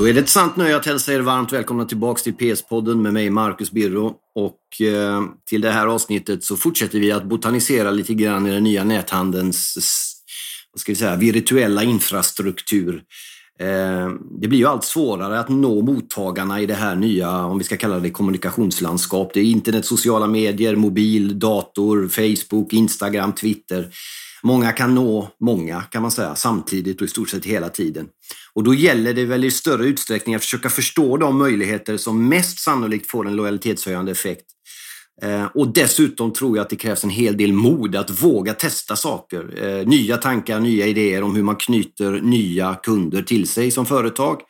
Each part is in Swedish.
Då är det ett sant nöje att hälsa er varmt välkomna tillbaks till PS-podden med mig Marcus Birro. Och eh, till det här avsnittet så fortsätter vi att botanisera lite grann i den nya näthandelns vad ska vi säga, virtuella infrastruktur. Eh, det blir ju allt svårare att nå mottagarna i det här nya, om vi ska kalla det kommunikationslandskap. Det är internet, sociala medier, mobil, dator, Facebook, Instagram, Twitter. Många kan nå många, kan man säga, samtidigt och i stort sett hela tiden. Och då gäller det väl i större utsträckning att försöka förstå de möjligheter som mest sannolikt får en lojalitetshöjande effekt. Eh, och dessutom tror jag att det krävs en hel del mod att våga testa saker. Eh, nya tankar, nya idéer om hur man knyter nya kunder till sig som företag.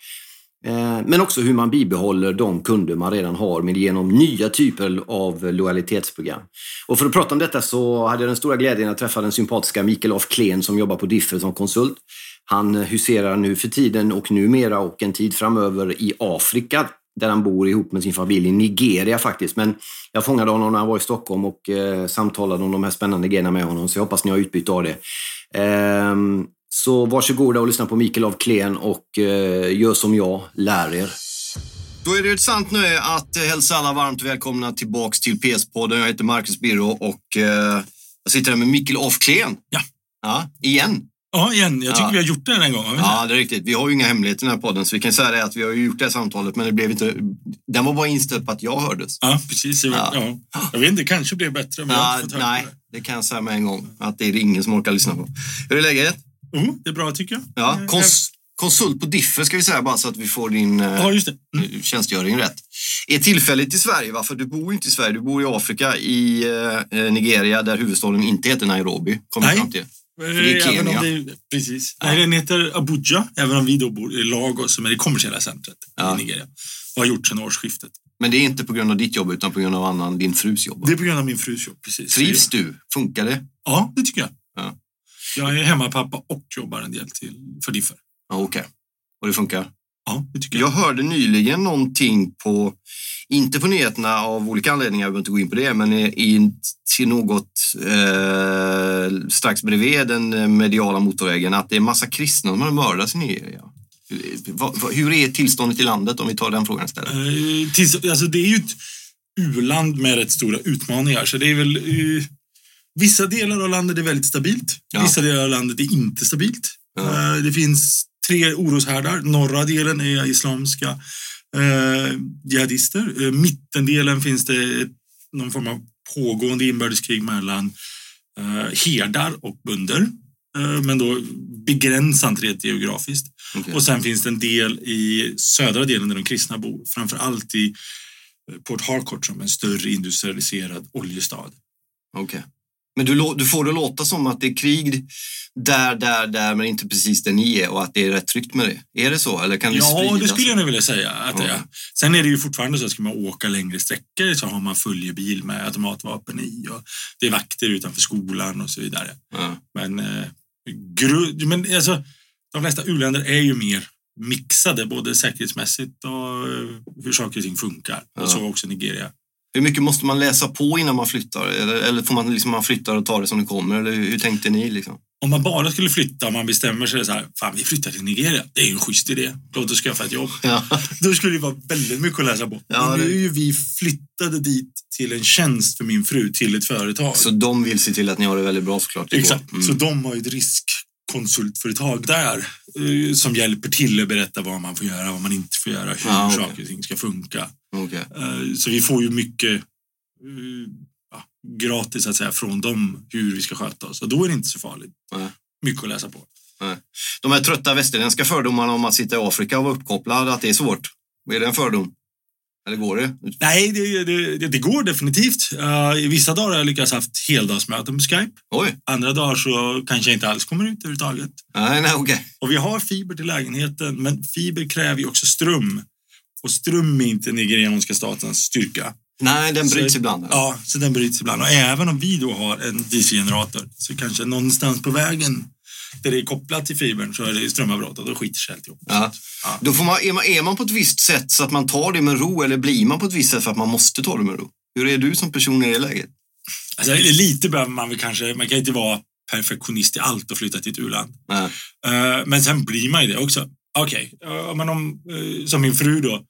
Eh, men också hur man bibehåller de kunder man redan har med genom nya typer av lojalitetsprogram. Och för att prata om detta så hade jag den stora glädjen att träffa den sympatiska Mikael af Kleen som jobbar på Differ som konsult. Han huserar nu för tiden och numera och en tid framöver i Afrika där han bor ihop med sin familj i Nigeria faktiskt. Men jag fångade honom när han var i Stockholm och eh, samtalade om de här spännande grejerna med honom så jag hoppas ni har utbyte av det. Eh, så varsågoda och lyssna på Mikael av Klen och eh, gör som jag, lär er. Då är det ett sant nöje att eh, hälsa alla varmt välkomna tillbaks till PS-podden. Jag heter Marcus Birro och eh, jag sitter här med Mikael af Klen. Ja. Ja, igen. Ja, igen. Jag tycker Ja. vi har gjort det en gång. Ja, det är riktigt. Vi har ju inga hemligheter i den här podden, så vi kan säga det att vi har gjort det här samtalet, men det blev inte... Den var bara inställd på att jag hördes. ja precis. Jag, Ja. ja. jag vet inte, kanske blev bättre. Men jag har Ja, inte fått höra nej, det. det kan jag säga med en gång. Att det är ingen som orkar lyssna på. Hur är läget? Jo, det är bra tycker jag. Ja, Eh, kons konsult på Differ ska vi säga bara så att vi får din eh, Ja, just det. Mm. tjänstgöring rätt. Är tillfälligt i Sverige, va? För du bor inte i Sverige. Du bor i Afrika, i eh, Nigeria, där huvudstaden inte heter Nairobi. Kommer Nej. fram till. det är Eh, Kenya. det, precis. Nej, den heter Abuja, även om vi då bor i Lagos som är det kommersiella centret Ja. i Nigeria. Och har gjort sedan årsskiftet. Men det är inte på grund av ditt jobb, utan på grund av annan, din frus jobb. va? Det är på grund av min frus jobb. Precis. Trivs du? Funkar det? Ja, det tycker jag. Ja. Jag är hemmapappa och jobbar en del till för Differ. Ja, Okej. Och det funkar? Ja, det tycker jag. Jag hörde nyligen någonting på, inte på nyheterna av olika anledningar, jag behöver inte gå in på det, men i, till något eh, strax bredvid den mediala motorvägen, att det är massa kristna som har mördats i Nigeria. Hur är tillståndet i landet om vi tar den frågan istället? Eh, tills, alltså det är ju ett u-land med rätt stora utmaningar. Så det är väl, eh, vissa delar av landet är väldigt stabilt. Ja. Vissa delar av landet är inte stabilt. Ja. Eh, det finns tre oroshärdar. Norra delen är islamska eh, jihadister. Eh, mittendelen finns det någon form av pågående inbördeskrig mellan eh, herdar och bönder. Eh, men då begränsat rent geografiskt. Okej. Och sen finns det en del i södra delen där de kristna bor. Framför allt i eh, Port Harcourt som är en större industrialiserad oljestad. Okej. Men du, du får det låta som att det är krig där, där, där, men inte precis där ni är och att det är rätt tryggt med det. Är det så? Eller kan det Ja, det skulle jag nog vilja säga. Att det är. Sen är det ju fortfarande så att ska man åka längre sträckor så har man följebil med automatvapen i och det är vakter utanför skolan och så vidare. Ja. Men, eh, gru- men alltså, de flesta u-länder är ju mer mixade både säkerhetsmässigt och eh, hur saker och ting funkar. Ja. Och så också Nigeria. Hur mycket måste man läsa på innan man flyttar? Eller, eller får man liksom man flyttar och tar det som det kommer? Eller hur, hur tänkte ni? Liksom? Om man bara skulle flytta, om man bestämmer sig så här, fan vi flyttar till Nigeria, det är ju en schysst idé, låt oss skaffa ett jobb. Ja. Då skulle det vara väldigt mycket att läsa på. Ja, Men nu är ju vi flyttade dit till en tjänst för min fru, till ett företag. Så de vill se till att ni har det väldigt bra såklart. Exakt, Mm. så de har ju ett riskkonsultföretag där eh, som hjälper till att berätta vad man får göra, vad man inte får göra, hur Ja, okej. saker och ting ska funka. Okej. Eh, Så vi får ju mycket eh, ja, gratis att säga från dem hur vi ska sköta oss. Och då är det inte så farligt. Nej. Mycket att läsa på. De här trötta västerländska fördomarna om att sitta i Afrika och vara uppkopplad, att det är svårt. Är det en fördom? Eller går det? Nej, det, det, det, går definitivt. Uh, I vissa dagar har jag lyckats haft heldagsmöten på Skype. Oj! Andra dagar så kanske jag inte alls kommer ut överhuvudtaget. Nej, nej, okej. Och vi har fiber till lägenheten, men fiber kräver ju också ström. Och ström är inte nigerianska statens styrka. Nej, den bryts Så- ibland. Ja, så den bryts ibland. Och även om vi då har en DC-generator så kanske någonstans på vägen där det är kopplat till fibern så är det strömavbrott och då skiter sig alltihop. Ja. Ja. Då får man, är, man, är man på ett visst sätt så att man tar det med ro eller blir man på ett visst sätt för att man måste ta det med ro? Hur är du som person i det läget? Alltså, lite behöver man väl kanske, man kan inte vara perfektionist i allt och flytta till ett u-land. Eh, Men sen blir man ju det också. Okej, okay. om, eh, som min fru då,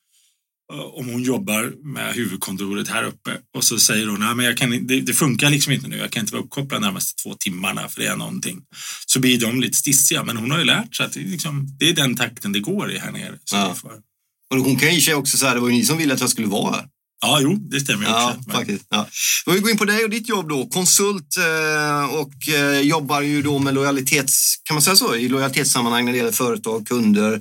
om hon jobbar med huvudkontoret här uppe och så säger hon att jag kan, det, det, funkar liksom inte nu, jag kan inte vara uppkopplad närmaste två timmarna för det är någonting. Så blir de lite stissiga, men hon har ju lärt sig att det, liksom, det är den takten det går i här nere. Så ja. Och hon kan ju också säga, det var ju ni som ville att jag skulle vara här. Ja, jo, det stämmer ja, också. Faktiskt, ja. Vi går in på dig och ditt jobb då. Konsult eh, och eh, jobbar ju då med lojalitets, kan man säga så, i lojalitetssammanhang när det gäller företag, kunder,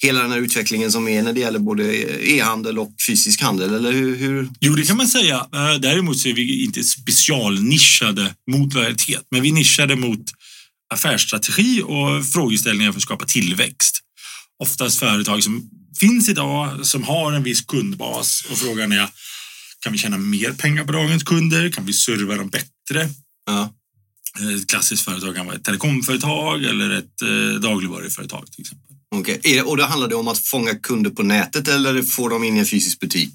hela den här utvecklingen som är när det gäller både e-handel och fysisk handel, eller hur? hur? Jo, det kan man säga. Eh, däremot så är vi inte specialnischade mot lojalitet, men vi nischade mot affärsstrategi och frågeställningar för att skapa tillväxt. Oftast företag som finns idag som har en viss kundbas och frågan är kan vi tjäna mer pengar på dagens kunder? Kan vi serva dem bättre? Ja. Ett klassiskt företag kan vara ett telekomföretag eller ett eh, dagligvaruföretag till exempel. Okay. Och då handlar det om att fånga kunder på nätet eller få dem in i en fysisk butik?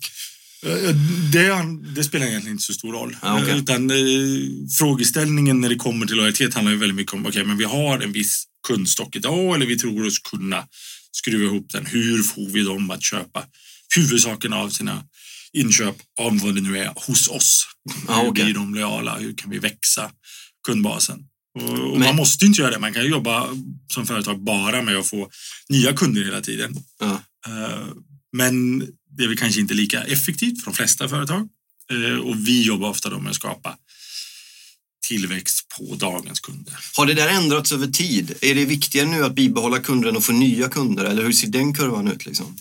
Eh, det, det, spelar egentligen inte så stor roll. Ah, okay. Utan eh, frågeställningen när det kommer till lojalitet handlar ju väldigt mycket om, okej, okay, men vi har en viss kundstock idag eller vi tror oss kunna skruva ihop den. Hur får vi dem att köpa huvudsaken av sina inköp, om vad det nu är, hos oss? Ah, hur okay. blir de lojala? Hur kan vi växa kundbasen? Och, och man måste inte göra det. Man kan jobba som företag bara med att få nya kunder hela tiden. Ah. Men det är väl kanske inte lika effektivt för de flesta företag. Eh, och vi jobbar ofta med att skapa tillväxt på dagens kunder. Har det där ändrats över tid? Är det viktigare nu att bibehålla kunder än att få nya kunder? Eller hur ser den kurvan ut? Liksom?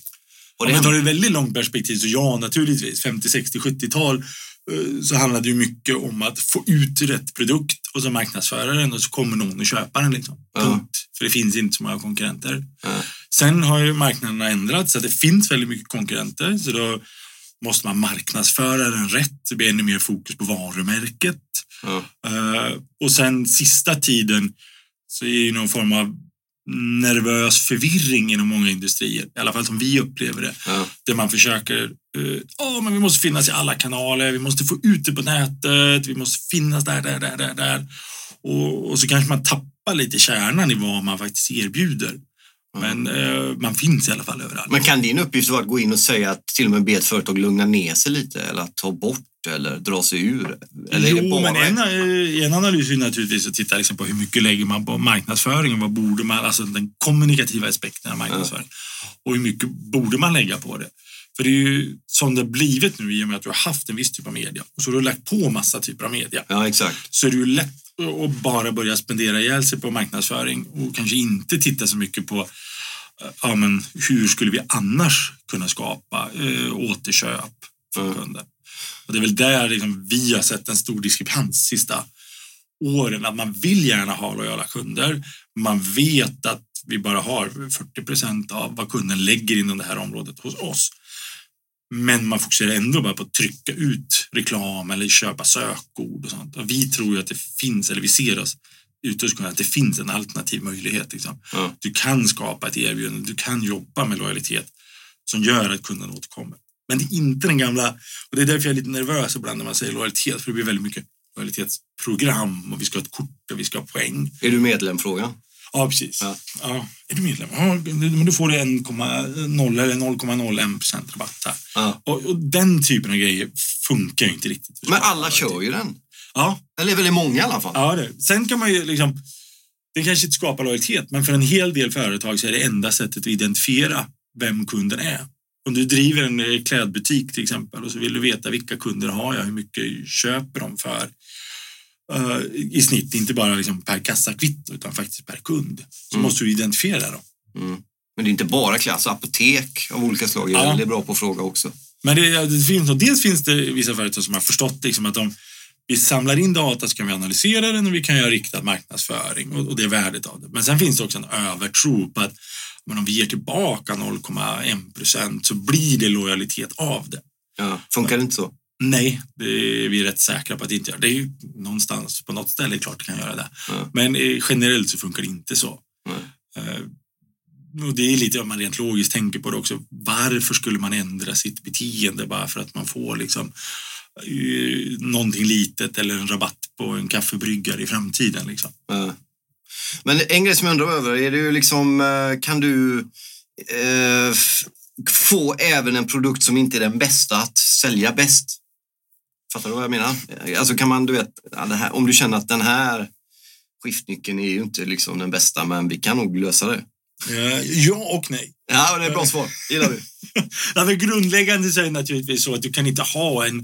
Har det Om man tar ett väldigt långt perspektiv så ja, naturligtvis. 50, 60, 70-tal så handlade det mycket om att få ut rätt produkt och så marknadsföra den och så kommer någon och köper den. Liksom. Ja. För det finns inte så många konkurrenter. Ja. Sen har ju marknaderna ändrats så att det finns väldigt mycket konkurrenter. Så då måste man marknadsföra den rätt. Det blir ännu mer fokus på varumärket. Ja. Uh, och sen sista tiden så är det någon form av nervös förvirring inom många industrier, i alla fall som vi upplever det. Ja. Där man försöker, uh, oh, men vi måste finnas i alla kanaler, vi måste få ut det på nätet, vi måste finnas där, där, där, där, där. Och, och så kanske man tappar lite kärnan i vad man faktiskt erbjuder. Men eh, man finns i alla fall överallt. Men kan din uppgift vara att gå in och säga att till och med be ett företag lugna ner sig lite eller att ta bort eller dra sig ur? Eller jo, men en, eh, en analys är naturligtvis att titta liksom på hur mycket lägger man på marknadsföringen? Vad borde man, alltså den kommunikativa aspekten av marknadsföring. Ja. Och hur mycket borde man lägga på det? För det är ju som det har blivit nu i och med att du har haft en viss typ av media och så har du lagt på massa typer av media. Ja, exakt. Så är det ju lätt att bara börja spendera ihjäl sig på marknadsföring och kanske inte titta så mycket på ja, men hur skulle vi annars kunna skapa eh, återköp för mm. kunder? Och det är väl där liksom vi har sett en stor diskrepans sista åren, att man vill gärna ha lojala kunder. Man vet att vi bara har 40 procent av vad kunden lägger inom det här området hos oss. Men man fokuserar ändå bara på att trycka ut reklam eller köpa sökord och sånt. Och vi tror ju att det finns, eller vi ser oss hos att det finns en alternativ möjlighet. Liksom. Ja. Du kan skapa ett erbjudande, du kan jobba med lojalitet som gör att kunden återkommer. Men det är inte den gamla, och det är därför jag är lite nervös ibland när man säger lojalitet, för det blir väldigt mycket lojalitetsprogram och vi ska ha ett kort och vi ska ha poäng. Är du medlem? Fråga. Ja, precis. Ja. ja. Är du medlem? Ja, men då får du 1,0 eller 0,01 procent rabatt här. Ja. Och, och, den typen av grejer funkar ju inte riktigt. Men alla kör ju den. Ja. Eller väldigt många i alla fall. Ja, det. Sen kan man ju liksom, det kanske inte skapar lojalitet, men för en hel del företag så är det enda sättet att identifiera vem kunden är. Om du driver en eh, klädbutik till exempel och så vill du veta vilka kunder har jag, hur mycket köper de för? Uh, I snitt, inte bara liksom per kassakvitto utan faktiskt per kund. Så mm. måste du identifiera dem. Mm. Men det är inte bara klass, apotek av olika slag är ja. bra på att fråga också. Men det, det finns, dels finns det vissa företag som har förstått liksom att de vi samlar in data så kan vi analysera den och vi kan göra riktad marknadsföring och, och det är värdet av det. Men sen finns det också en övertro på att men om vi ger tillbaka 0,1 procent så blir det lojalitet av det. Ja, funkar det inte så? Nej, det är vi rätt säkra på att det inte gör. Det är ju någonstans på något ställe klart det kan göra det. Ja. Men eh, generellt så funkar det inte så. Uh, och det är lite om man rent logiskt tänker på det också. Varför skulle man ändra sitt beteende bara för att man får liksom Eh, någonting litet eller en rabatt på en kaffebryggare i framtiden. Liksom. Men en grej som jag undrar över, är det ju liksom, kan du eh, få även en produkt som inte är den bästa att sälja bäst. Fattar du vad jag menar? Alltså kan man, du vet, här, om du känner att den här skiftnyckeln är ju inte liksom den bästa, men vi kan nog lösa det. Eh, ja och nej. Ja, det är ett bra svar. gillar vi. Ja, men grundläggande så är det naturligtvis så att du kan inte ha en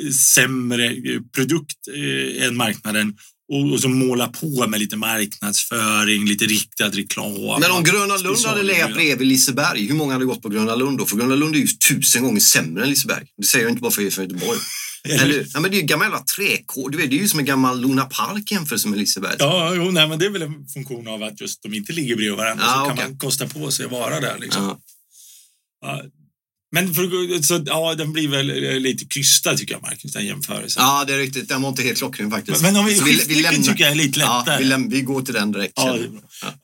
eh, sämre eh, produkt eh, än marknaden och, och så måla på med lite marknadsföring, lite riktad reklam. Men om Gröna Lund hade legat bredvid Liseberg, hur många hade gått på Gröna Lund då? För Gröna Lund är ju tusen gånger sämre än Liseberg. Det säger jag inte bara för er från Göteborg. Eller, ja, men det är ju gamla träkår. Du vet, det är ju som en gammal Luna Park jämfört med Liseberg. Ja, jo, nej, men det är väl en funktion av att just de inte ligger bredvid varandra Ja, så kan okej. man kosta på sig att vara där. Liksom. Ja. Ja. Men för, så, ja, den blir väl eh, lite krystad tycker jag, Marcus, den jämförelsen. ja, det är riktigt. Den var inte helt klockren faktiskt. Men, men om vi, Så skiftnyckeln tycker jag är lite Ja, lättare. vi, läm- vi går till den direkt. Ja,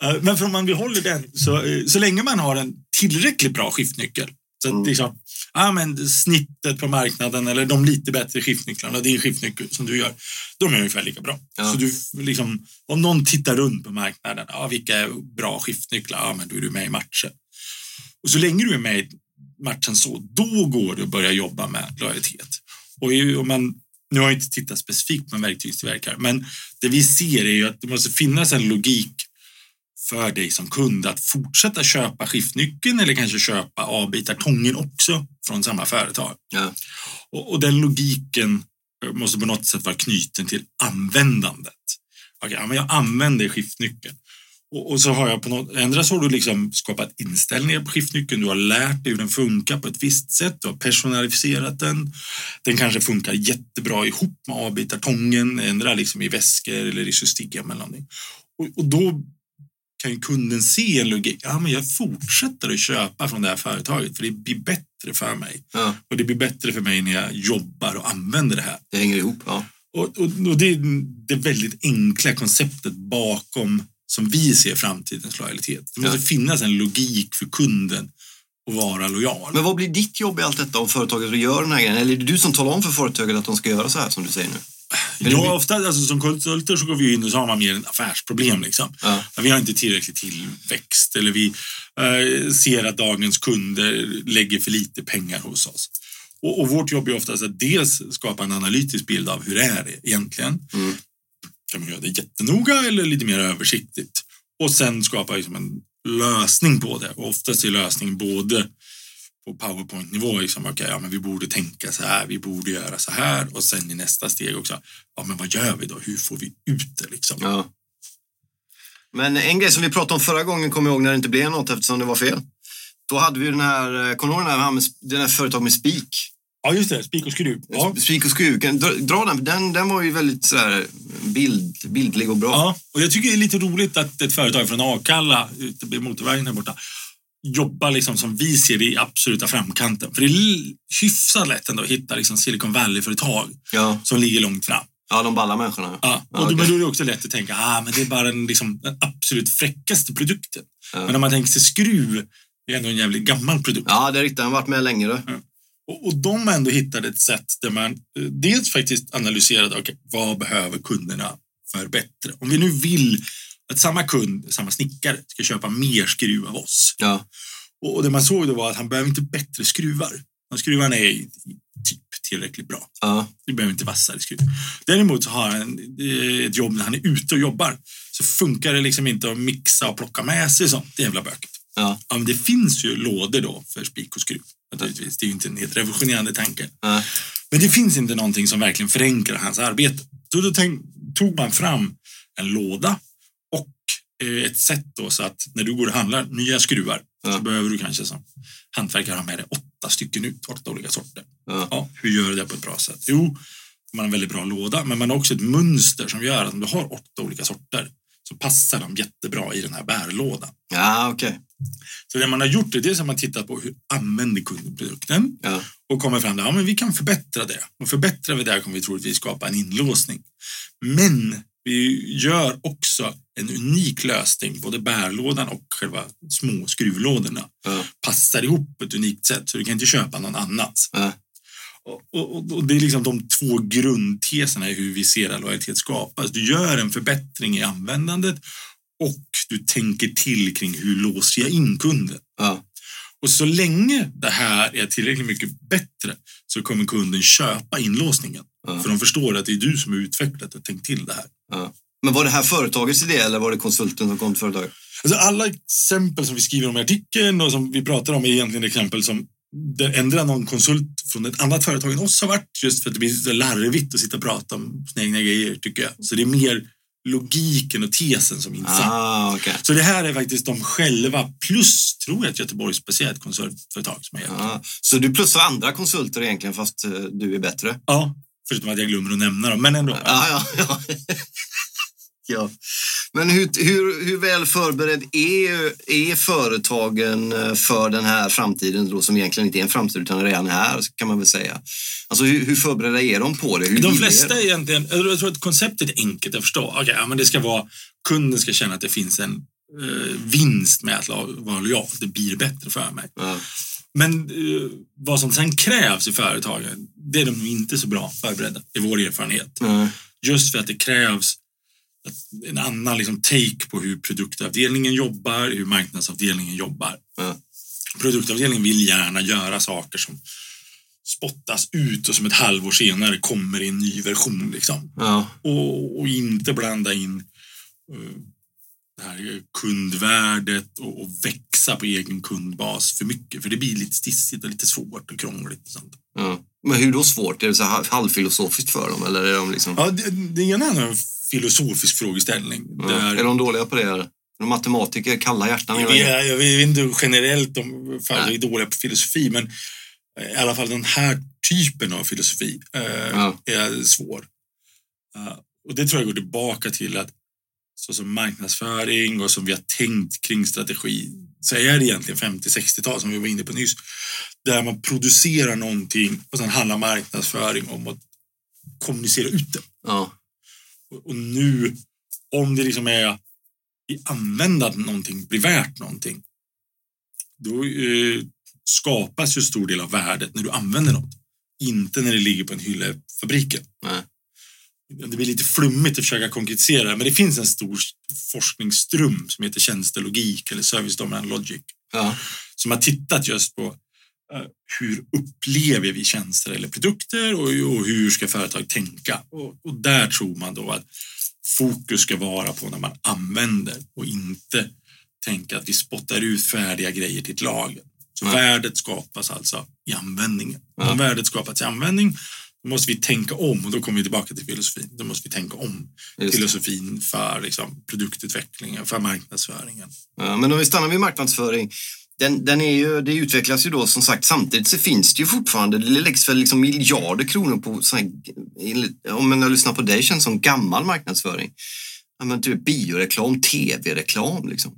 bra. Eh, Men för om man behåller den, så, eh, så länge man har en tillräckligt bra skiftnyckel, så att Mm. liksom, ja, men snittet på marknaden eller de lite bättre skiftnycklarna, din skiftnyckel som du gör, de är ungefär lika bra. Ja. Så du, liksom, om någon tittar runt på marknaden, ja, vilka är bra skiftnycklar, ja, men då är du med i matchen. Och så länge du är med i matchen så, då går det att börja jobba med lojalitet. Och om man, nu har jag inte tittat specifikt på en verktygstillverkare, men det vi ser är ju att det måste finnas en logik för dig som kund att fortsätta köpa skiftnyckeln eller kanske köpa avbitartången också från samma företag. Ja. Och, och den logiken eh, måste på något sätt vara knuten till användandet. Okej, ja, men jag använder skiftnyckeln. Och, och så har jag på något, ändra så har du liksom skapat inställningar på skiftnyckeln. Du har lärt dig hur den funkar på ett visst sätt. Du har personaliserat den. Den kanske funkar jättebra ihop med avbitartången. Ändra liksom i väskor eller i system eller någonting. Och, och då kan ju kunden se en logik. Ja, men jag fortsätter att köpa från det här företaget för det blir bättre för mig. Ja, Och det blir bättre för mig när jag jobbar och använder det här. det hänger ihop. Ja. Och, och, och det är det väldigt enkla konceptet bakom som vi ser framtidens lojalitet. Det måste Ja. finnas en logik för kunden att vara lojal. Men vad blir ditt jobb i allt detta om företaget gör den här grejen? Eller är det du som talar om för företaget att de ska göra så här som du säger nu? Ja, ofta alltså, som konsulter så går vi in och så har man mer en affärsproblem. Liksom. Ja. Vi har inte tillräcklig tillväxt eller vi eh, ser att dagens kunder lägger för lite pengar hos oss. Och, och vårt jobb är oftast att dels skapa en analytisk bild av hur det är egentligen. Mm. Kan man göra det jättenoga eller lite mer översiktligt? Och sen skapa liksom en lösning på det. Och oftast är lösningen både på powerpoint-nivå, liksom, okay, ja, men vi borde tänka så här, vi borde göra så här och sen i nästa steg också, ja, men vad gör vi då? Hur får vi ut det? Liksom? Ja. Men en grej som vi pratade om förra gången kommer jag ihåg när det inte blev något eftersom det var fel. Då hade vi den här, eh, kommer du ihåg den här, den här företag med spik? Ja, just det. Spik och skruv. Ja. Spik och skruv. Kan du Dra, dra den, den, den var ju väldigt sådär bild, bildlig och bra. ja, och jag tycker det är lite roligt att ett företag från Akalla, ute vid motorvägen här borta, jobbar liksom som vi ser det i absoluta framkanten. För det är hyfsat lätt ändå att hitta liksom Silicon Valley-företag Ja, som ligger långt fram. ja de balla människorna. Ja, och Ja, då, okej. men då är det också lätt att tänka ah, men det är bara den, liksom, den absolut fräckaste produkten. Ja. Men om man tänker sig skruv, det är ändå en jävligt gammal produkt. Ja, det är riktigt. Han har varit med länge. Då. Och, och de ändå hittade ett sätt där man eh, dels faktiskt analyserade okay, vad behöver kunderna för bättre. Om vi nu vill att samma kund, samma snickare, ska köpa mer skruv av oss. Ja, Och, det man såg då var att han behöver inte bättre skruvar. De skruvarna är typ tillräckligt bra. ja, Vi behöver inte vassare skruv. Däremot så har han eh, ett jobb när han är ute och jobbar. Så funkar det liksom inte att mixa och plocka med sig sånt. Det är jävla bökigt. ja. Ja, men det finns ju lådor då för spik och skruv. Naturligtvis. Det är ju inte en helt revolutionerande tanke. ja. Men det finns inte någonting som verkligen förenklar hans arbete. Så då tänk, tog man fram en låda ett sätt då så att när du går och handlar nya skruvar Ja. så behöver du kanske som hantverkare ha med dig åtta stycken ut, åtta olika sorter. Ja. Ja, hur gör du det på ett bra sätt? Jo, man har en väldigt bra låda, men man har också ett mönster som gör att om du har åtta olika sorter så passar de jättebra i den här bärlådan. ja okej. Så det man har gjort är har man tittat på hur använder kunden produkten Ja, och kommer fram till att ja, men vi kan förbättra det. Och förbättrar vi det kommer vi troligtvis skapa en inlåsning. Men vi gör också en unik lösning, både bärlådan och själva små skruvlådorna ja, passar ihop på ett unikt sätt så du kan inte köpa någon annans. ja. Och, och, och det är liksom de två grundteserna i hur vi ser att lojalitet skapas. Du gör en förbättring i användandet och du tänker till kring hur låser jag in kunden. Ja. Och så länge det här är tillräckligt mycket bättre så kommer kunden köpa inlåsningen. För de förstår att det är du som har utvecklat och tänkt till det här. Men var det här företagets idé eller var det konsulten som kom till företaget? Alltså alla exempel som vi skriver om i artikeln och som vi pratar om är egentligen exempel som där ändrar någon konsult från ett annat företag än oss har varit just för att det blir så larvigt att sitta och prata om sina egna grejer tycker jag. Så det är mer logiken och tesen som är intressant. Ah, okej. Så det här är faktiskt de själva plus tror jag att Göteborgs speciellt konsultföretag som har hjälpt. Ah. Så du plussar andra konsulter egentligen fast eh, du är bättre? Ja, förutom att jag glömmer att nämna dem, men ändå. Ja, ja, ja. ja. Men hur, hur, hur väl förberedd är, är företagen eh, för den här framtiden då, som egentligen inte är en framtid utan redan är här, kan man väl säga. Alltså hur, hur förberedda är de på det? Hur De är flesta de? egentligen, jag tror att konceptet är enkelt att förstå. Ja, men det ska vara, kunden ska känna att det finns en eh, vinst med att vara lojal. Det blir bättre för mig. Ja. Men eh, vad som sen krävs i företagen, det är de inte så bra förberedda, i vår erfarenhet. Nej. Just för att det krävs en annan liksom, take på hur produktavdelningen jobbar, hur marknadsavdelningen jobbar. Ja. Produktavdelningen vill gärna göra saker som spottas ut och som ett halvår senare kommer i en ny version. Liksom. Ja. Och, och inte blanda in eh, det här kundvärdet och, och växa på egen kundbas för mycket. För det blir lite stissigt och lite svårt och krångligt. Och sånt. Ja. Men hur då svårt? Är det så halvfilosofiskt för dem? Eller är de, liksom, Ja, det, det ena är en filosofisk frågeställning. ja. Där, är de dåliga på det? Är de matematiker, kalla hjärtan? tiden? är, jag vet inte generellt om Nej. är dåliga på filosofi, men eh, i alla fall den här typen av filosofi eh, Ja. är svår. Eh, och det tror jag går tillbaka till att så som marknadsföring och som vi har tänkt kring strategi så är det egentligen 50-60-tal som vi var inne på nyss. Där man producerar någonting och sen handlar marknadsföring om att kommunicera ut det. Ja. Och- Och nu, om det liksom är i användandet någonting blir värt någonting, då eh, skapas ju stor del av värdet när du använder något. Inte när det ligger på en hylla i fabriken. Nej. Det blir lite flummigt att försöka konkretisera, men det finns en stor forskningsström som heter tjänstelogik eller service domain logic Ja. som har tittat just på eh, hur upplever vi tjänster eller produkter och, och hur ska företag tänka? Och, och där tror man då att fokus ska vara på när man använder och inte tänka att vi spottar ut färdiga grejer till ett lager. Så Nej. värdet skapas alltså i användningen. Ja. Om värdet skapas i användning då måste vi tänka om och då kommer vi tillbaka till filosofin. Då måste vi tänka om filosofin för liksom, produktutvecklingen, för marknadsföringen. Ja, men om vi stannar vid marknadsföring. Den, den är ju, det utvecklas ju då som sagt samtidigt så finns det ju fortfarande, det läggs väl liksom miljarder kronor på, här, om jag lyssnar på dig känns som gammal marknadsföring. Ja, men typ bioreklam, tv-reklam liksom.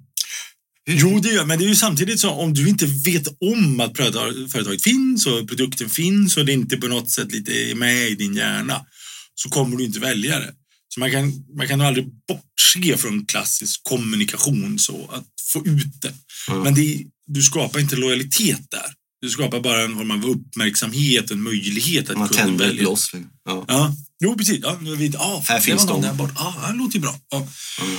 Jo, det gör men det är ju samtidigt så om du inte vet om att företag- företaget finns och produkten finns och det inte på något sätt lite är med i din hjärna så kommer du inte välja det. Så man kan, man kan aldrig bortse från klassisk kommunikation så att få ut det. Mm. Men det, du skapar inte lojalitet där. Du skapar bara en form av uppmärksamhet, en möjlighet att Man kunden tänder ett bloss. liksom. Ja. Ja, jo precis. Ja, vet, ah, Här finns de. där borta. Ah, det låter ju bra. Ja. Mm.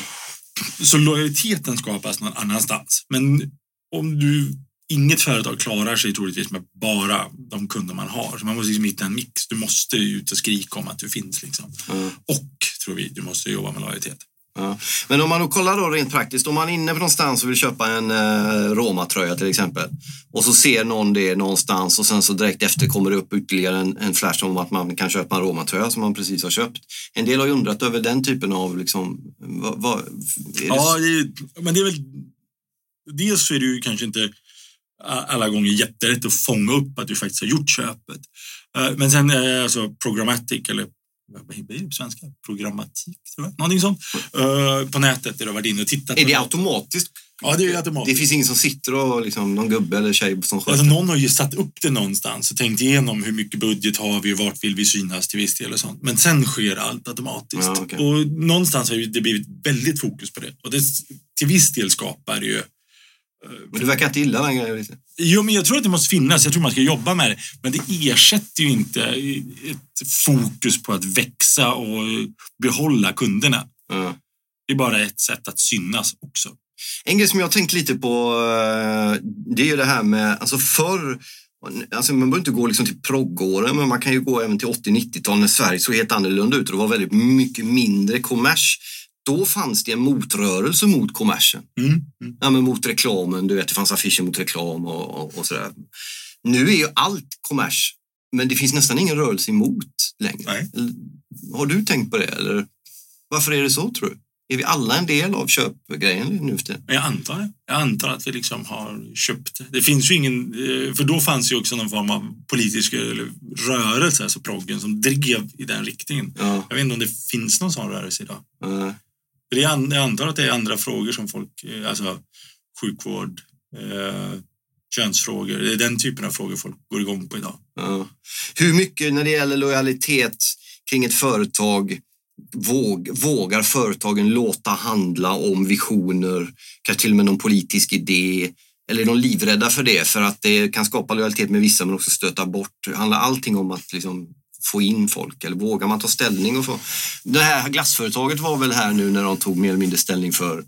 Så lojaliteten skapas någon annanstans. Men om du, inget företag klarar sig troligtvis med bara de kunder man har. Så man måste liksom hitta en mix. Du måste ut och skrika om att du finns. Liksom. Ja. Och, tror vi, du måste jobba med lojalitet. Ja. Men om man då kollar då rent praktiskt, om man är inne på någonstans och vill köpa en eh, Roma-tröja till exempel och så ser någon det någonstans och sen så direkt efter kommer det upp ytterligare en, en flash om att man kan köpa en Roma-tröja som man precis har köpt. En del har ju undrat över den typen av liksom, vad, vad, det, Ja, det är, men det är väl... Dels så är det ju kanske inte alla gånger jätterätt att fånga upp att du faktiskt har gjort köpet. Eh, Men sen är alltså programmatic, eller vad blir det på svenska? Programmatik, tror jag. Någonting sånt. Eh, På nätet där du har varit inne och tittat. är det automatiskt? Ja, det är automatiskt. Det finns ingen som sitter och liksom, någon gubbe eller tjej som sköter? Alltså, någon har ju satt upp det någonstans och tänkt igenom hur mycket budget har vi och vart vill vi synas till viss del och sånt. Men sen sker allt automatiskt. Ja, okej. Och någonstans har det blivit väldigt fokus på det. Och det till viss del skapar ju Men du verkar inte gilla den grejen lite. Jo, men jag tror att det måste finnas. Jag tror man ska jobba med det. Men det ersätter ju inte ett fokus på att växa och behålla kunderna. Ja. Det är bara ett sätt att synas också. En grej som jag har tänkt lite på, eh, det är ju det här med, alltså förr, alltså man behöver inte gå liksom till proggåren, men man kan ju gå även till 80-90-tal när Sverige såg helt annorlunda ut och det var väldigt mycket mindre kommers. Då fanns det en motrörelse mot kommersen. Mm. Mm. Ja, men mot reklamen, du vet, det fanns affischer mot reklam och, och, och sådär. Nu är ju allt kommers, men det finns nästan ingen rörelse emot längre. Nej. Har du tänkt på det? Eller varför är det så, tror du? Är vi alla en del av köpgrejen nu för tiden? Jag antar det. Jag antar att vi liksom har köpt det. Finns ju ingen, eh, för då fanns ju också någon form av politisk rörelse, alltså proggen, som drev i den riktningen. Ja, Jag vet inte om det finns någon sån rörelse idag. eh, jag antar att det är andra frågor som folk, eh, alltså sjukvård, eh, könsfrågor, det är den typen av frågor folk går igång på idag. ja. Hur mycket när det gäller lojalitet kring ett företag våg, vågar företagen låta handla om visioner, kanske till och med någon politisk idé? Eller är de livrädda för det för att det kan skapa lojalitet med vissa men också stöta bort? Handlar allting om att liksom få in folk eller vågar man ta ställning? Och få... Det här glassföretaget var väl här nu när de tog mer eller mindre ställning för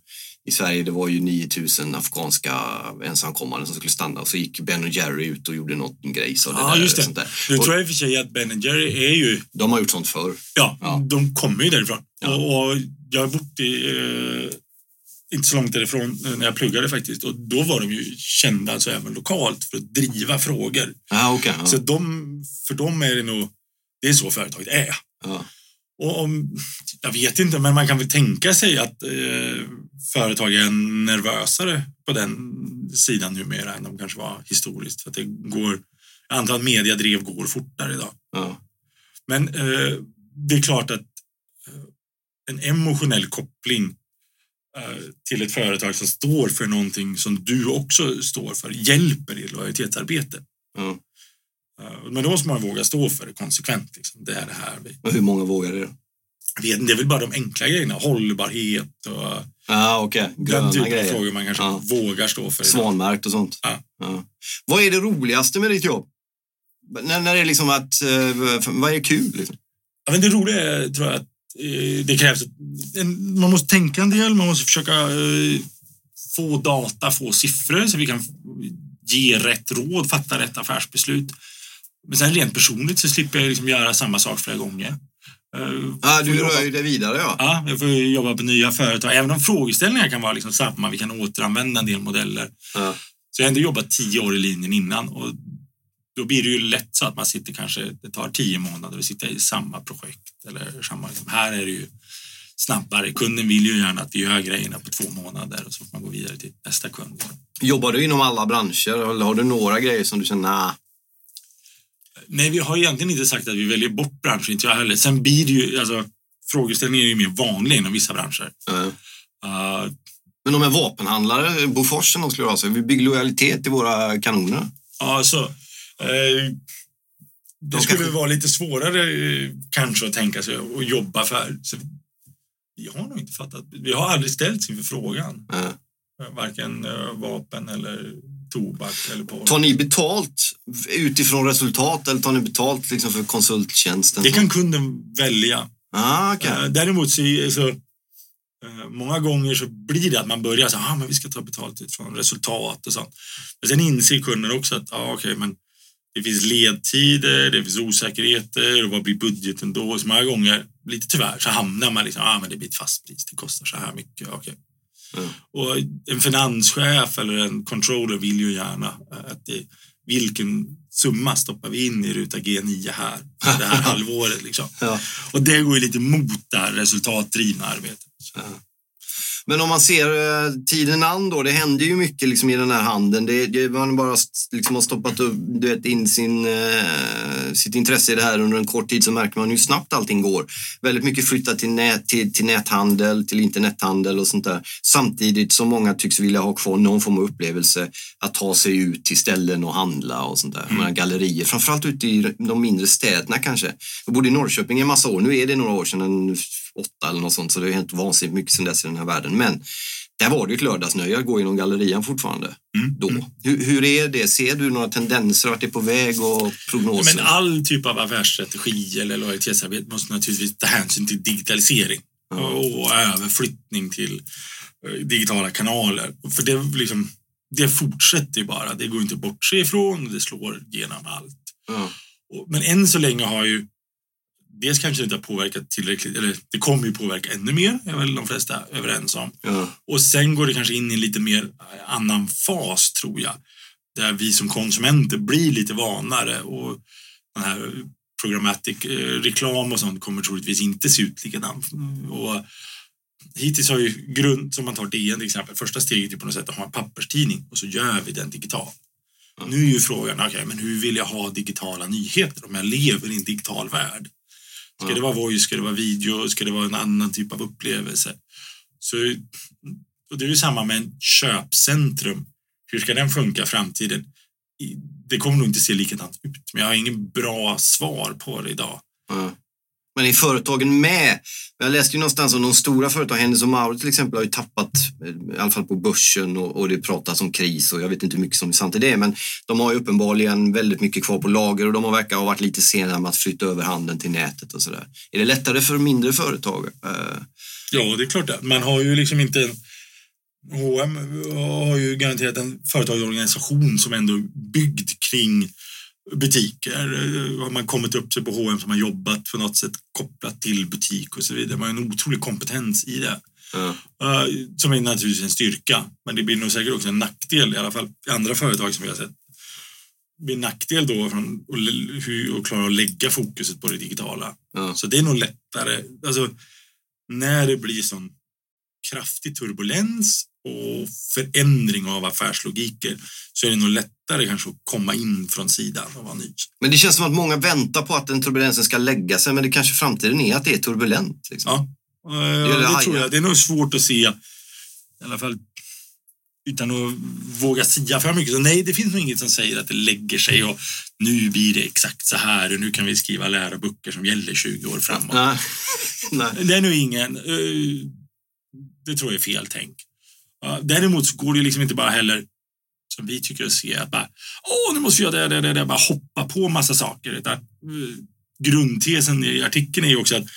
i Sverige, det var ju 9000 afghanska ensamkommande som skulle stanna och så gick Ben Jerry ut och gjorde av det Ja, där. just det. Sånt där. Nu Och tror jag i och för sig att Ben Jerry är ju, de har gjort sånt förr. ja, Ja. de kommer ju därifrån. Ja. Och, och jag har bott i, eh, inte så långt därifrån eh, när jag pluggade faktiskt och då var de ju kända alltså även lokalt för att driva frågor. Ja, okej. ja. Så de, för dem är det nog, det är så företaget är. ja. Och om, jag vet inte, men man kan väl tänka sig att eh, företag är nervösare på den sidan numera än de kanske var historiskt. För att det går, jag antar att mediadrev går fortare idag. ja. Men eh, det är klart att eh, en emotionell koppling eh, till ett företag som står för någonting som du också står för hjälper i lojalitetsarbete. ja. Eh, men då måste man våga stå för det konsekvent. Liksom. Det är det här Och hur många vågar det vet det är väl bara de enkla grejerna. Hållbarhet och okej. den Gröna typen av grejer. frågor man kanske Ja. vågar stå för. Svanmärkt och sånt. Ja. Vad är det roligaste med ditt jobb? När, när det är liksom att, eh, vad är kul? Liksom? Ja, men det roliga är, tror jag, att eh, det krävs... En, man måste tänka en del, man måste försöka få data, få siffror så vi kan ge rätt råd, fatta rätt affärsbeslut. Men sen rent personligt så slipper jag liksom göra samma sak flera gånger. Eh, Ja, du rör ju det vidare ja. Ja, jag får jobba på nya företag. Även om frågeställningar kan vara liksom samma, vi kan återanvända en del modeller. ja. Så jag har ändå jobbat tio år i linjen innan och då blir det ju lätt så att man sitter kanske, det tar tio månader att sitta i samma projekt eller samma, här är det ju snabbare. Kunden vill ju gärna att vi gör grejerna på två månader och så får man gå vidare till nästa kund. Jobbar du inom alla branscher eller har du några grejer som du känner, nah, Nej, vi har egentligen inte sagt att vi väljer bort branscher, inte jag heller. Sen blir det ju, alltså frågeställningen är ju mer vanlig inom vissa branscher. eh. Uh, Men de är vapenhandlare, Bofors eller något skulle säga, vi bygger lojalitet till våra kanoner. Ja, så, eh, det De skulle kanske- vara lite svårare eh, kanske att tänka sig att jobba för. Så vi har nog inte fattat. Vi har aldrig ställts inför frågan. Eh, Varken eh, vapen eller tobak eller på. Tar ni betalt utifrån resultat eller tar ni betalt liksom för konsulttjänsten? Det kan kunden välja. Ah, okej. Eh, Däremot så, så eh, många gånger så blir det att man börjar så ah, men vi ska ta betalt utifrån resultat och sånt. Men sen inser kunden också att ah, okej, men det finns ledtider, det finns osäkerheter och vad blir budgeten då? Så många gånger, lite tyvärr, så hamnar man liksom, ah, men det blir ett fast pris, det kostar så här mycket. okej. Mm. Och en finanschef eller en controller vill ju gärna eh, att det, vilken summa stoppar vi in i ruta G9 här, det här halvåret. Liksom. Ja. Och det går ju lite mot det här resultatdrivna arbetet. Men om man ser eh, tiden an då, det händer ju mycket liksom i den här handeln. Det, det, man bara liksom har stoppat upp, du vet, in sin, eh, sitt intresse i det här under en kort tid så märker man hur snabbt allting går. Väldigt mycket flyttat till, nät, till, till näthandel, till internethandel och sånt där. Samtidigt som många tycks vilja ha kvar någon form av upplevelse att ta sig ut till ställen och handla och sånt där. Jag menar, gallerier, framförallt ute i de mindre städerna kanske. Jag bodde i Norrköping i en massa år. Nu är det några år sedan, åtta eller något sånt, så det har hänt vansinnigt mycket sedan dess i den här världen. Men där var det ju ett lördagsnöje att gå genom gallerian fortfarande. Mm. Då. Hur, hur är det? Ser du några tendenser vart det är på väg och prognoser? Men all typ av affärsstrategi eller lojalitetsarbete måste naturligtvis ta hänsyn till digitalisering. ja. och överflyttning till eh, digitala kanaler. För det, liksom, det fortsätter ju bara. Det går inte att bortse ifrån. Det slår genom allt. Ja. Men än så länge har ju dels kanske det inte har påverkat tillräckligt, eller det kommer ju påverka ännu mer, är väl de flesta överens om. Ja. Och sen går det kanske in i en lite mer annan fas, tror jag, där vi som konsumenter blir lite vanare och den här programmatic eh, reklam och sånt kommer troligtvis inte se ut likadant. Och hittills har ju grund, som man tar DN till exempel, första steget är på något sätt att ha en papperstidning och så gör vi den digital. Nu är ju frågan, okej, men hur vill jag ha digitala nyheter om jag lever i en digital värld? Ska det vara voice, ska det vara video, ska det vara en annan typ av upplevelse? Så, och det är ju samma med en köpcentrum. Hur ska den funka i framtiden? Det kommer nog inte se likadant ut, men jag har ingen bra svar på det idag. Ja. Men är företagen med? Jag läste ju någonstans om de stora företagen, Hennes och Mauritz till exempel, har ju tappat, eh, i alla fall på börsen och, och det pratas om kris och jag vet inte hur mycket som är sant i det, men de har ju uppenbarligen väldigt mycket kvar på lager och de har verkar ha varit lite sena med att flytta över handeln till nätet och sådär. Är det lättare för mindre företag? Eh? Ja, det är klart det. Man har ju liksom inte... en- H&M har ju garanterat en företagsorganisation som ändå är byggd kring butiker. Eh, Har man kommit upp sig på H&M som har jobbat på något sätt kopplat till butik och så vidare. Man har en otrolig kompetens i det. Eh, Som är naturligtvis en styrka. Men det blir nog säkert också en nackdel, i alla fall i andra företag som vi har sett. Det blir en nackdel då från hur att klara att lägga fokuset på det digitala. Ja. Så det är nog lättare. Alltså, när det blir sån kraftig turbulens och förändring av affärslogiker så är det nog lättare kanske att komma in från sidan och vara ny. Men det känns som att många väntar på att den turbulensen ska lägga sig, men det kanske framtiden är att det är turbulent. Liksom. Ja, Eh, gäller det hajar. tror jag. Det är nog svårt att se, i alla fall utan att våga sia för mycket. Så nej, det finns nog inget som säger att det lägger sig och nu blir det exakt så här och nu kan vi skriva läroböcker som gäller 20 år framåt. Nej. Nej. Det är nog ingen... eh, Det tror jag är fel tänk. Däremot så går det liksom inte bara heller som vi tycker att se att bara åh, nu måste jag det, det, det, det, bara hoppa på massa saker. Utan, eh, grundtesen i artikeln är ju också att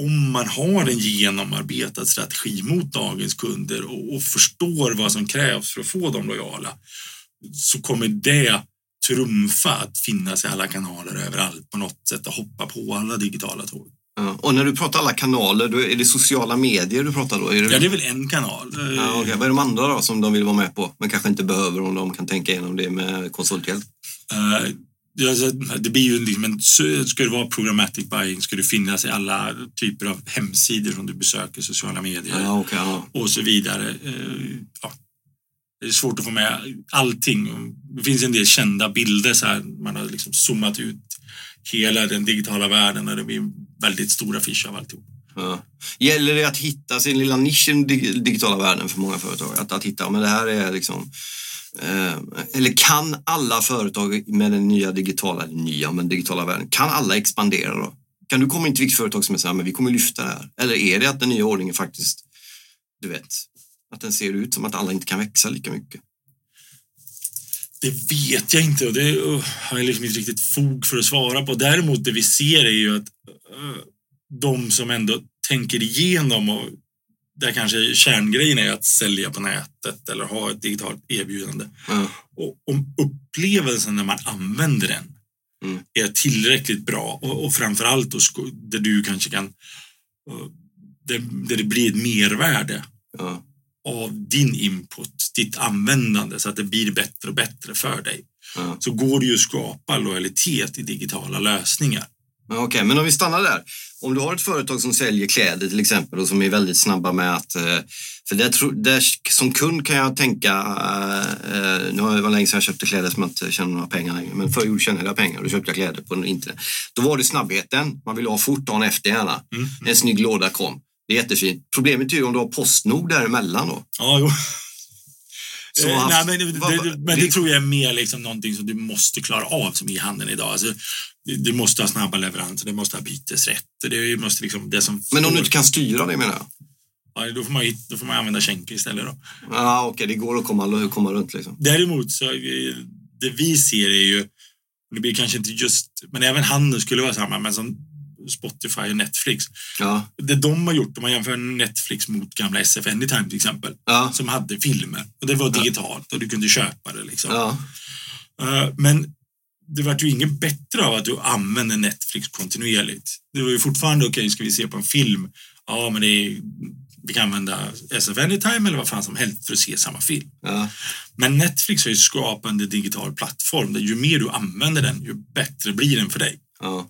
om man har en genomarbetad strategi mot dagens kunder och, och förstår vad som krävs för att få dem lojala så kommer det trumfa att finnas i alla kanaler överallt på något sätt och hoppa på alla digitala tåg. Ja. Och när du pratar alla kanaler, då är det sociala medier du pratar då? Är det... Ja, det är väl en kanal. Eh, Ja, okej. Vad är de andra då som de vill vara med på, men kanske inte behöver om de kan tänka igenom det med konsulthjälp? Eh, ja, så det blir ju liksom en, ska det vara programmatic buying ska det finnas i alla typer av hemsidor som du besöker, sociala medier Ja, okej. ja. och så vidare. Eh, Ja. Det är svårt att få med allting. Det finns en del kända bilder så här. Man har liksom zoomat ut hela den digitala världen och det blir en väldigt stor affisch av alltihop. Ja. Gäller det att hitta sin lilla nisch i den digitala världen för många företag? Att, att hitta, men det här är liksom... Eh, eller kan alla företag med den nya digitala, eller nya, men digitala världen, kan alla expandera då? Kan du komma in till vilket företag som är men vi kommer lyfta det här? Eller är det att den nya ordningen faktiskt, du vet, att den ser ut som att alla inte kan växa lika mycket? Det vet jag inte och det uh, har jag liksom inte riktigt fog för att svara på. Däremot det vi ser är ju att uh, de som ändå tänker igenom och där kanske kärngrejen är att sälja på nätet eller ha ett digitalt erbjudande. Ja. Och om upplevelsen när man använder den Mm. är tillräckligt bra och, och framför allt där du kanske kan uh, där, där det blir ett mervärde Ja. Av din input, ditt användande så att det blir bättre och bättre för dig. Ja. Så går det ju att skapa lojalitet i digitala lösningar. Okej, men om vi stannar där. Om du har ett företag som säljer kläder till exempel och som är väldigt snabba med att... eh, För där, där, som kund kan jag tänka... eh, Nu har det var länge sedan jag köpte kläder som jag inte tjänar några pengar längre. Men förr tjänade jag pengar och då köpte jag kläder på internet. Då var det snabbheten. Man ville ha fort dagen efter gärna. Mm. En snygg låda kom. Det är jättefint. Problemet är ju om du har Postnord däremellan då. Ja, jo. Eh, haft- Nej, men, det, vad- det, men det tror jag är mer liksom någonting som du måste klara av som e-handeln idag. Alltså, du- du måste ha snabba leveranser, du måste ha bytesrätt. Det måste liksom, det som Men om du inte kan styra det menar jag. ja, då, får man, då får man använda Schenker istället. Då. Ja, okej, det går att komma, komma runt liksom. Däremot så eh, det vi ser är ju, det blir kanske inte just, men även handeln skulle vara samma, men som, Spotify och Netflix. Ja. Det de har gjort, om man jämför Netflix mot gamla SF Anytime till exempel, Ja. som hade filmer. Och det var digitalt och du kunde köpa det. Liksom. Ja. Eh, Men det vart ju inget bättre av att du använde Netflix kontinuerligt. Det var ju fortfarande okej, ska vi se på en film? Ja, men det är, vi kan använda SF Anytime eller vad fan som helst för att se samma film. Ja. Men Netflix har ju skapat en digital plattform där ju mer du använder den, ju bättre blir den för dig. Ja.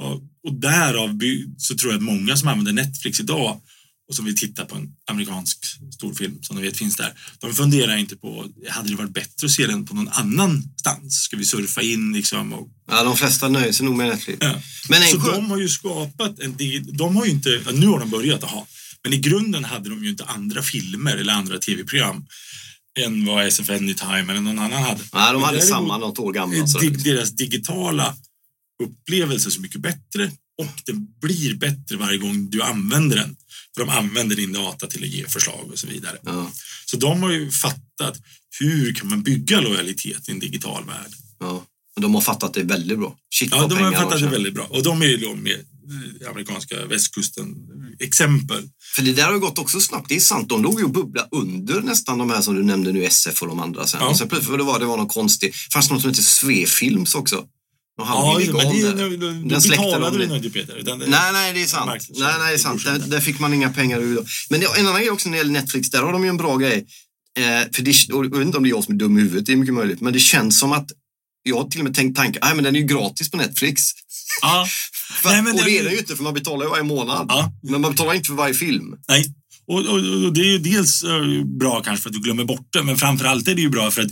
Och, därav så tror jag att många som använder Netflix idag och som vill titta på en amerikansk storfilm som ni vet finns där. De funderar inte på, hade det varit bättre att se den på någon annanstans? Ska vi surfa in liksom? Och, ja, de flesta nöjer sig nog med Netflix. ja. Men en Så de har ju skapat en digi- de har ju inte, ja, nu har de börjat ha, men i grunden hade de ju inte andra filmer eller andra tv-program än vad SF Anytime eller någon annan hade. Nej, de hade samma något år gamla. dig- deras digitala upplevelse så mycket bättre och den blir bättre varje gång du använder den. För de använder din data till att ge förslag och så vidare. Ja. Så de har ju fattat hur kan man bygga lojalitet i en digital värld. Ja. Och de har fattat det väldigt bra. Shit Ja, de har fattat det väldigt bra. Och de är ju då med eh, amerikanska västkusten exempel. För det där har gått också snabbt. Det är sant, de låg ju och bubblade under nästan de här som du nämnde nu, SF och de andra sen. Ja. Och sen plötsligt det var det var någon konstig, fanns något som heter Svefilms också. De hade ju men det, då, då Den betalade de du nog inte Peter. Utan det, Nej, nej, det är sant. Marknads- Nej, nej, det är sant. Där, där fick man inga pengar ur. Men det, en annan grej också när det gäller Netflix, där har de ju en bra grej. Eh, för det, och jag vet inte om det är jag som är dum i huvudet, det är mycket möjligt. Men det känns som att jag har till och med tänkt tanken, nej men den är ju gratis på Netflix. Ja, För, Nej, men och det det- är den ju inte för man betalar ju varje månad. Ja. Men man betalar inte för varje film. Nej, och, och, och det är ju dels eh, bra kanske för att du glömmer bort det, men framför allt är det ju bra för att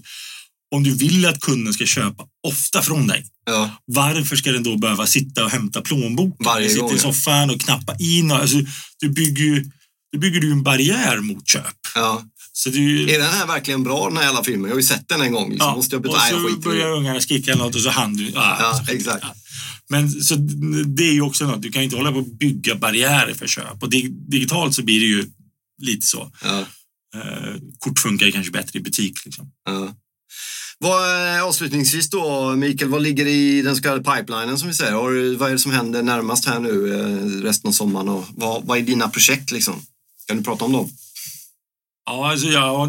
om du vill att kunden ska köpa ofta från dig, Ja. varför ska den då behöva sitta och hämta plånboken? Varje sitta gång, i ja. soffan och knappa in. Och, alltså, du bygger ju du bygger ju en barriär mot köp. Ja. Så det är den här verkligen bra den här jävla filmen? Jag har ju sett den en gång. Liksom. Måste jag och betala? Jag så börjar ungarna skrika något och så hann du. Ah, Ja, så- exakt. ja. Men så det är ju också något, du kan inte hålla på att bygga barriärer för köp. Och dig- digitalt så blir det ju lite så. Ja. Eh, kort funkar kanske bättre i butik. Liksom. Ja. Vad, eh, avslutningsvis då, Mikael, vad ligger i den så kallade pipelinen som vi säger? Har, du- vad är det som händer närmast här nu eh, resten av sommaren? Och vad, vad är dina projekt liksom? Kan du prata om dem? Ja, alltså, ja,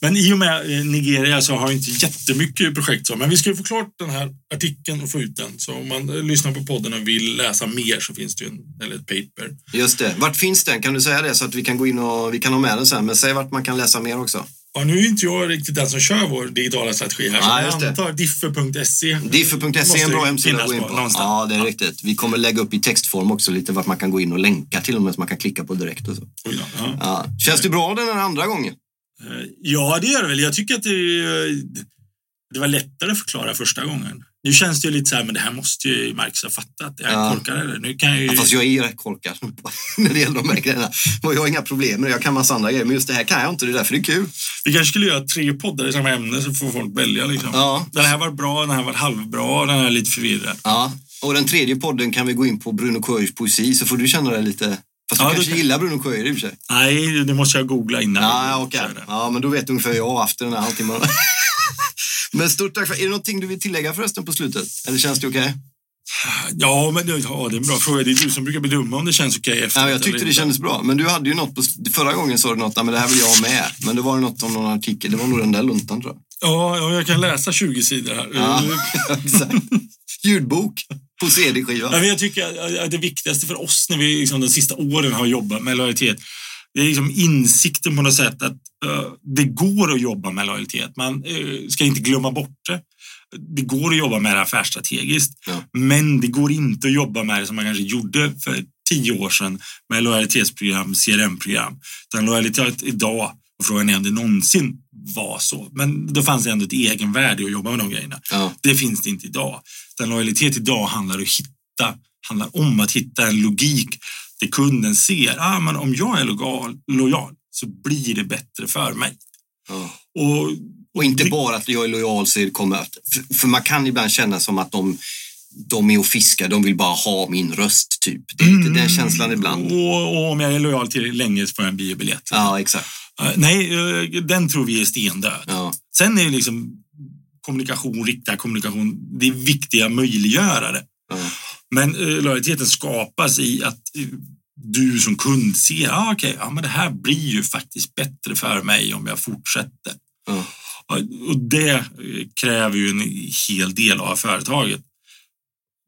men i och med eh, Nigeria så har jag inte jättemycket projekt. Så. Men vi ska ju få klart den här artikeln och få ut den. Så om man lyssnar på podden och vill läsa mer så finns det ju en, eller ett paper. Just det. Vart finns den? Kan du säga det så att vi kan gå in och vi kan ha med den sen? Men säg vart man kan läsa mer också. Ja, nu är inte jag riktigt den som kör vår digitala strategi här. Ja, just jag antar differ.se. Differ.se är en bra hemsida att gå in på någonstans. Ja, det är Ja. riktigt. Vi kommer lägga upp i textform också lite vart man kan gå in och länka till och med så man kan klicka på direkt och så. Oj ja. Ja. Känns det bra den här andra gången? Eh, Ja, det gör det väl. Jag tycker att det, eh, det var lättare att förklara första gången. Nu känns det ju lite så här, men det här måste ju Marcus ha fattat. Jag är Ja. korkad eller? Nu kan jag ju... Ja, fast jag är ju rätt korkad när det gäller de här grejerna. Jag har inga problem med det. Jag kan massa andra grejer. Men just det här kan jag inte. Det är därför det är kul. Vi kanske skulle göra tre poddar i samma ämne så får folk välja. Liksom. Ja. Den här var bra, den här var halvbra, den här är lite förvirrad. Ja. Och den tredje podden kan vi gå in på Bruno Sjöjers poesi så får du känna dig lite... Fast du Ja, då kanske kan- gillar Bruno Sjöjer i och för sig. Nej, det måste jag googla innan. Ja, den. Ja, men då vet du ungefär hur jag har haft den här halvtimmen. men stort tack för... Är det någonting du vill tillägga förresten på slutet? Eller känns det okej? Ja, men det, ja, det är en bra fråga. Det är du som brukar bedöma om det känns okej okay Ja, jag tyckte det kändes bra. Men du hade ju något på... Förra gången sa du något, men det här vill jag ha med. Men det var ju något om någon artikel. Det var nog den där luntan tror jag. Ja, ja, jag kan läsa 20 sidor här. Ja, Eh, exakt. Ljudbok på CD-skiva. Ja, jag tycker att det viktigaste för oss när vi liksom de sista åren har jobbat med lojalitet, det är liksom insikten på något sätt att eh, det går att jobba med lojalitet. Man eh, ska inte glömma bort det. Det går att jobba med det affärsstrategiskt, Ja. men det går inte att jobba med det som man kanske gjorde för tio år sedan med lojalitetsprogram, CRM-program. Utan lojalitet idag, och frågan är om det någonsin var så, men då fanns det ändå ett egenvärde att jobba med de grejerna. Ja. Det finns det inte idag. Den lojalitet idag handlar, att hitta, handlar om att hitta en logik där kunden ser ah, men om jag är lojal, lojal så blir det bättre för mig. Ja. Och, Och inte det- bara att jag är lojal så kommer att... För, för man kan ibland känna som att de, de är och fiskar, de vill bara ha min röst typ. Det är lite den känslan ibland. Och, och om jag är lojal till länge så får jag en biobiljett. Ja, exakt. Eh, nej, eh, den tror vi är stendöd. Ja. Sen är det liksom kommunikation, riktad kommunikation, det är viktiga möjliggörare. Ja. Men eh, lojaliteten skapas i att eh, du som kund ser, ah, okej, okay, ja, men det här blir ju faktiskt bättre för mig om jag fortsätter. Ja. Och det eh, kräver ju en hel del av företaget.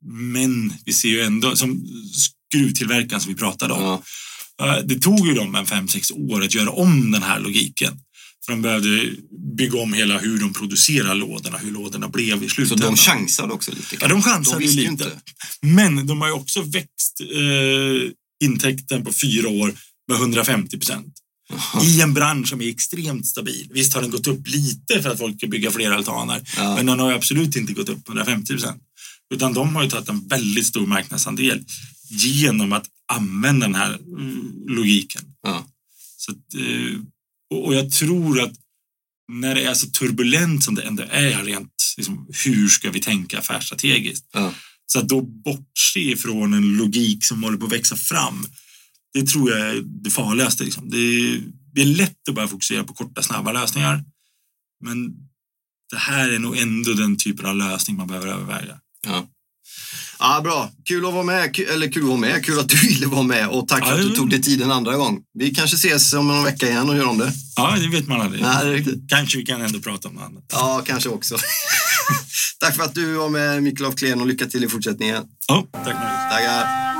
Men vi ser ju ändå, som skruvtillverkaren som vi pratade om. Eh, det tog ju dem en fem, sex år att göra om den här logiken. För de behövde bygga om hela hur de producerar lådorna, hur lådorna blev i Så slutändan. de chansade också lite? Ja, de chansade lite. ju inte. Men de har ju också växt eh, intäkten på fyra år med 150 procent. I en bransch som är extremt stabil. Visst har den gått upp lite för att folk vill bygga fler altaner. Ja. Men den har ju absolut inte gått upp 150 procent. Utan de har ju tagit en väldigt stor marknadsandel genom att använda den här mm, logiken. Ja. Så att, eh, och och jag tror att när det är så turbulent som det ändå är rent, liksom, hur ska vi tänka affärsstrategiskt? Ja. Så att då bortse ifrån en logik som håller på att växa fram, det tror jag är det farligaste. Liksom. Det, är, det är lätt att bara fokusera på korta, snabba lösningar. Men det här är nog ändå den typen av lösning man behöver överväga. Ja. Ja, bra. Kul att vara med. Kul, eller kul att vara med. Kul att du ville vara med och tack för att du tog dig tid en andra gång. Vi kanske ses om en vecka igen och gör om det. Ja, det vet man aldrig. Nej. Kanske vi kan ändå prata om något annat. Ja, kanske också. tack för att du var med Mikael af Klen och lycka till i fortsättningen. Ja, tack Magnus. Tackar.